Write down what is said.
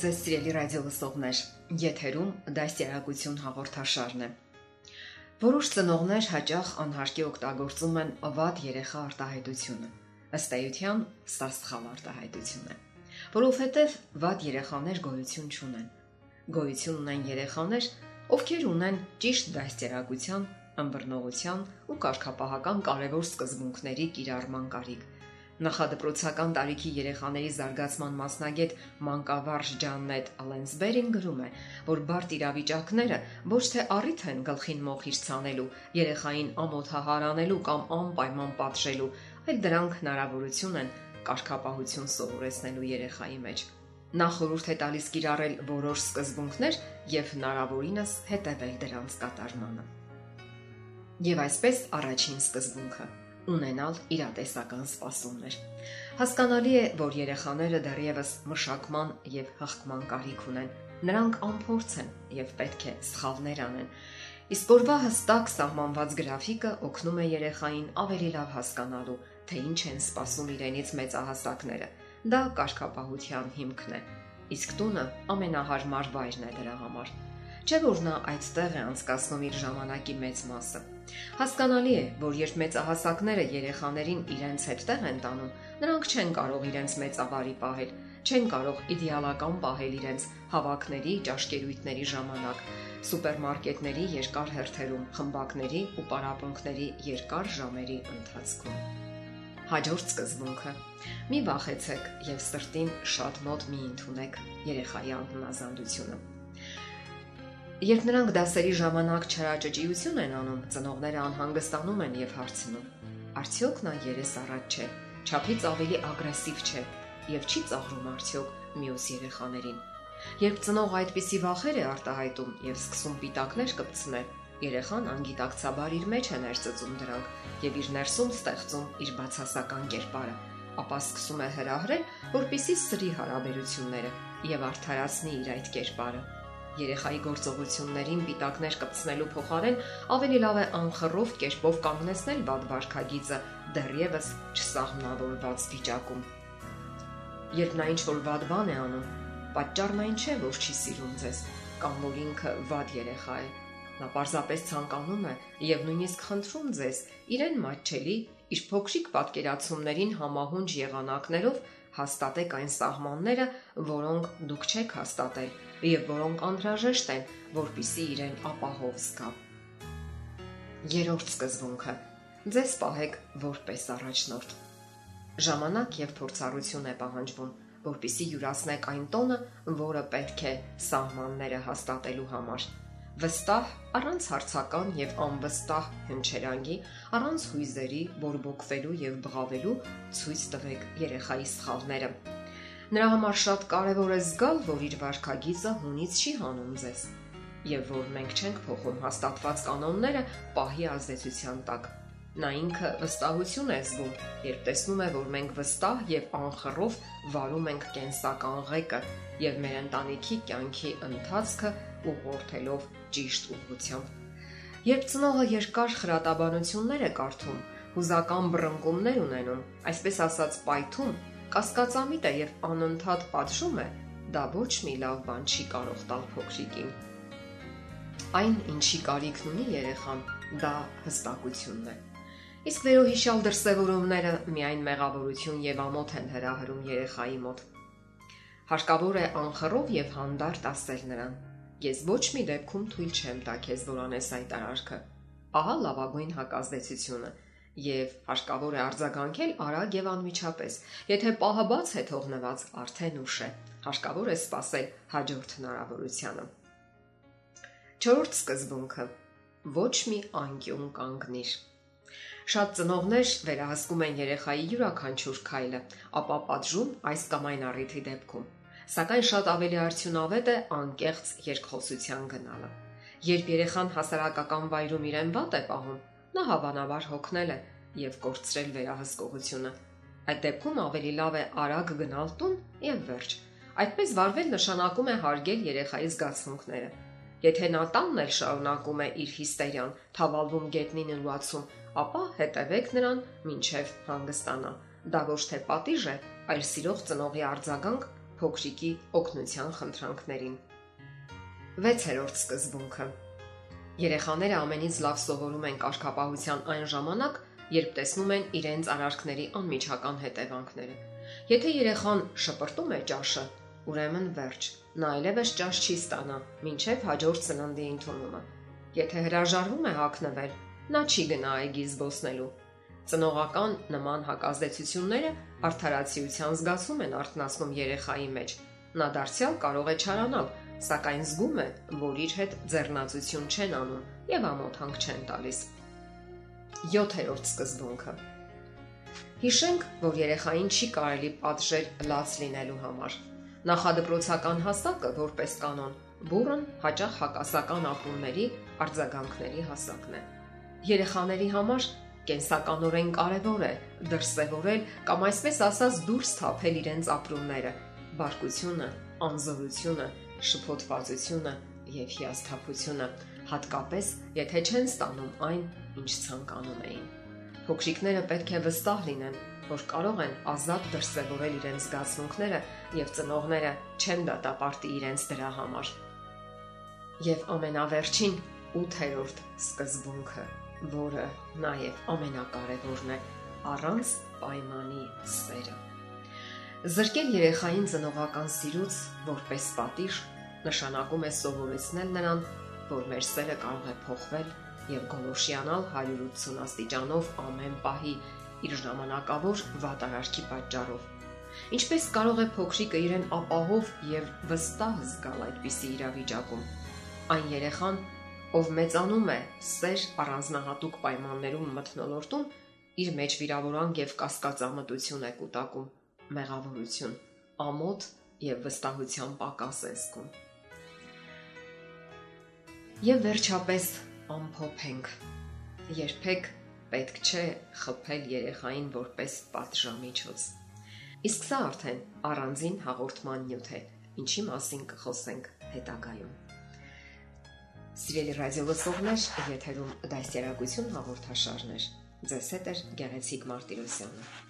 ձեզ սիրելի ռադիո լսողներ։ Եթերում դասյարակություն հաղորդաշարն է։ Որոշ ծնողներ հաճախ անհարկի օգտագործում են վատ երեխա արտահայտությունը։ Ըստ էության, սա սխալ արտահայտություն է, որովհետև վատ երեխաներ գոյություն չունեն։ Գոյություն ունեն երեխաներ, ովքեր ունեն ճիշտ դասյարակության, ըմբռնողության ու կարգապահական կարևոր սկզբունքների կիրառման կարիք Նախադպրոցական տարիքի երեխաների զարգացման մասնագետ մանկավարժ Ջաննետ Ալենսբերին գրում է, որ բարդ իրավիճակները ոչ թե առիթ են գլխին մոխիր ցանելու, երեխային ամոթահարանելու կամ անպայման պատժելու, այլ դրանք հնարավորություն են կարգապահություն սովորեցնելու երեխայի մեջ։ Նա խորհուրդ է տալիս կիրառել որոշ սկզբունքներ եւ հնարավորինս հետևել դրանց կատարմանը։ Եվ այսպես առաջին սկզբունքը ունենալ իրատեսական սպասումներ։ Հասկանալի է, որ երեխաները դեռևս մշակման եւ հղկման կարիք ունեն։ Նրանք անփորձ են եւ պետք է սխալներ անեն։ Իսկ օրվա հստակ սահմանված գրաֆիկը օգնում է երեխային ավելի լավ հասկանալու, թե ինչ են սպասում իրենից մեծահասակները։ Դա կարգապահության հիմքն է։ Իսկ տունը ամենահարմար վայրն է դրա համար։ Չէ որ նա այդտեղ է անցկացնում իր ժամանակի մեծ մասը։ Հասկանալի է, որ երբ մեծահասակները երեխաներին իրենց հետ տեղ են տանում, նրանք չեն կարող իրենց մեծավարի պահել, չեն կարող իդեալական պահել իրենց հավաքների, ճաշկերույթների ժամանակ, սուպերմարկետների երկար հերթերում, խմբակների ու պարապմունքների երկար ժամերի ընթացքում։ Հաջորդ սկզբունքը՝ մի վախեցեք եւ սրտին շատ մոտ մի ընդունեք երեխայի անհնազանդությունը։ Երբ նրանք դասերի ժամանակ չարաճճիություն են անում, ծնողները անհանգստանում են եւ հարցնում. Արդյոք նա երես առաջ չէ, ճափից ավելի ագրեսիվ չէ եւ չի ծաղրում արդյոք մյուս երեխաներին։ Երբ ծնողը այդպիսի վախեր է արտահայտում եւ սկսում պիտակներ կպցնել, երեխան անգիտակցաբար իր մեջ է ներծծում դրանք եւ իր ներսում ստեղծում իր բացասական կերպարը, ապա սկսում է հրահրել, որpիսի սրի հարաբերությունները եւ արդարացնի իր այդ կերպարը Երեխայի գործողություններին պիտակներ կպցնելու փոխարեն ավելի լավ է անխռով կերպով կանգնեցնել բադ վարքագիծը դեռևս չսահմանավորված վիճակում։ Երբ նա ինչ որ վատ բան է անում, պատճառն այն չէ, որ չի սիրում ձեզ, կամ որ ինքը վատ երեխա է։ Նա պարզապես ցանկանում է եւ նույնիսկ խնդրում ձեզ իրեն մատչելի իր փոքրիկ պատկերացումներին համահունչ եղանակներով հաստատեք այն սահմանները, որոնք դուք չեք հաստատել եւ որոնք անհրաժեշտ են, որpիսի իրեն ապահով զգա։ Երորդ սկզբունքը. ձեզ պահեք որպես առաջնորդ։ Ժամանակ եւ փորձառություն է պահանջվում, որpիսի յուրացնեք այն տոնը, որը պետք է սահմանները հաստատելու համար վստահ, առանց հարցական եւ անվստահ հնչերանգի, առանց հույզերի, բորբոքվելու եւ բղավելու ցույց տվեք երեխայի սխալները։ Նրա համար շատ կարևոր է զգալ, որ իր վարքագիծը հունից չի հանում ձեզ եւ որ մենք չենք փոխում հաստատված կանոնները պահի ազդեցության տակ։ Նա ինքը վստահություն է զգում, երբ տեսնում է, որ մենք վստահ եւ անխռով վարում ենք կենսական ղեկը եւ մեր ընտանիքի կյանքի ընթացքը ուղղորդելով ճիշտ ուղղությամբ։ Երբ ծնողը երկար խրատաբանություններ է կարդում, հուզական բռնկումներ ունենում, այսպես ասած պայթում, կասկածամիտ է եւ անընդհատ պատժում է, դա ոչ մի լավ բան չի կարող տալ փոքրիկին։ Այն, ինչի կարիքն ունի երեխան, դա հստակությունն է։ Իսկ վերոհիշալ դրսևորումները միայն մեղավորություն եւ ամոթ են հրահրում երեխայի մոտ։ Հարկավոր է անխռով եւ հանդարտ ասել նրան. Ես ոչ մի դեպքում թույլ չեմ տա քեզ որ անես այդ արարքը։ Ահա լավագույն հակազդեցությունը եւ հարկավոր է արձագանքել արագ եւ անմիջապես։ Եթե պահը բաց է թողնված, արդեն ուշ է։ Հարկավոր է սпасել հաջորդ հնարավորությանը։ 4-րդ սկզբունքը՝ ոչ մի անկյուն կանգնիր։ Շատ ծնողներ վերահսկում են երեխայի յուրաքանչյուր քայլը, ապա պատժում այս կամ այն առիթի դեպքում։ Սակայն շատ ավելի արդյունավետ է անկեղծ երկխոսության գնալը։ Երբ երեխան հասարակական վայրում իրեն վատ է պահում, նա հավանաբար հոգնել է եւ կորցրել վերահսկողությունը։ Այդ դեպքում ավելի լավ է արագ գնալ տուն եւ վերջ։ Այդպես վարվել նշանակում է հարգել երեխայի զգացմունքները։ Եթե նա տանն էլ շարունակում է իր հիստերիան, թավալվում գետնին ըլուացում, ապա հետևեք նրան, ինչև հանգստանա։ Դա ոչ թե պատիժ է, այլ սիրող ծնողի արձագանք փոքրիկի օգնության խնդրանքներին։ 6-րդ սկզբունքը։ Երեխաները ամենից լավ սովորում են կարգապահության այն ժամանակ, երբ տեսնում են իրենց արարքների անմիջական հետևանքները։ Եթե երեխան շպրտում է ճաշը, ուրեմն վերջ։ Նա այլևս ճաշ չի ստանա, ինչև հաջորդ ծննդի ընդունումը։ Եթե հրաժարվում է հակնվել, նա չի գնա այգի զբոսնելու Ծնողական նման հակազդեցությունները արդարացիության զգացում են արտնասնում երեխայի մեջ։ Նա դարձյալ կարող է չարանալ, սակայն զգում է, որ իր հետ ձեռնացություն չեն անում եւ ամոթանք չեն տալիս։ 7-րդ սկզբունքը։ Հիշենք, որ երեխային չի կարելի պատժել լաց լինելու համար։ Նախադպրոցական հասակը, որպես կանոն, բուրըն հաճախ հակասական ապրումների արձագանքների հասակն է։ Երեխաների համար կենսականորեն կարևոր է դրսևորել կամ այսպես ասած դուրս թափել իրենց ապրումները, բարկությունը, անզորությունը, շփոթվածությունը եւ հիասթափությունը, հատկապես եթե չեն ստանում այն, ինչ ցանկանում էին։ Փոքրիկները պետք է վստահ լինեն, որ կարող են ազատ դրսևորել իրենց զգացմունքները եւ ծնողները չեն դատապարտի իրենց դրա համար։ Եվ ամենավերջին 8-րդ սկզբունքը որը նաև ամենակարևորն է առանց պայմանի սերը։ Զրկել երեխային ծնողական սիրուց որպես պատիժ նշանակում է սովորեցնել նրան, որ մեր սերը կարող է փոխվել եւ գոլոշիանալ 180 աստիճանով ամեն պահի իր ժամանակավոր վատարարքի պատճառով։ Ինչպես կարող է փոքրիկը իրեն ապահով եւ վստահ զգալ այդպիսի իրավիճակում։ Այն երեխան, ով մեծանում է սեր առանձնահատուկ պայմաններում մթնոլորտում, իր մեջ վիրավորանք եւ կասկածամտություն է կուտակում, մեղավորություն, ամոթ եւ վստահության պակաս է զգում։ Եվ վերջապես ամփոփենք։ Երբեք պետք չէ խփել երեխային որպես պատժամիջոց։ Իսկ սա արդեն առանձին հաղորդման նյութ է, ինչի մասին կխոսենք հետագայում։ Սիրելի ռադիո լսողներ, եթերում դասերակցություն հաղորդաշարներ։ Ձեզ հետ է Գեղեցիկ Մարտիրոսյանը։